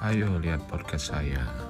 Ayo lihat podcast saya.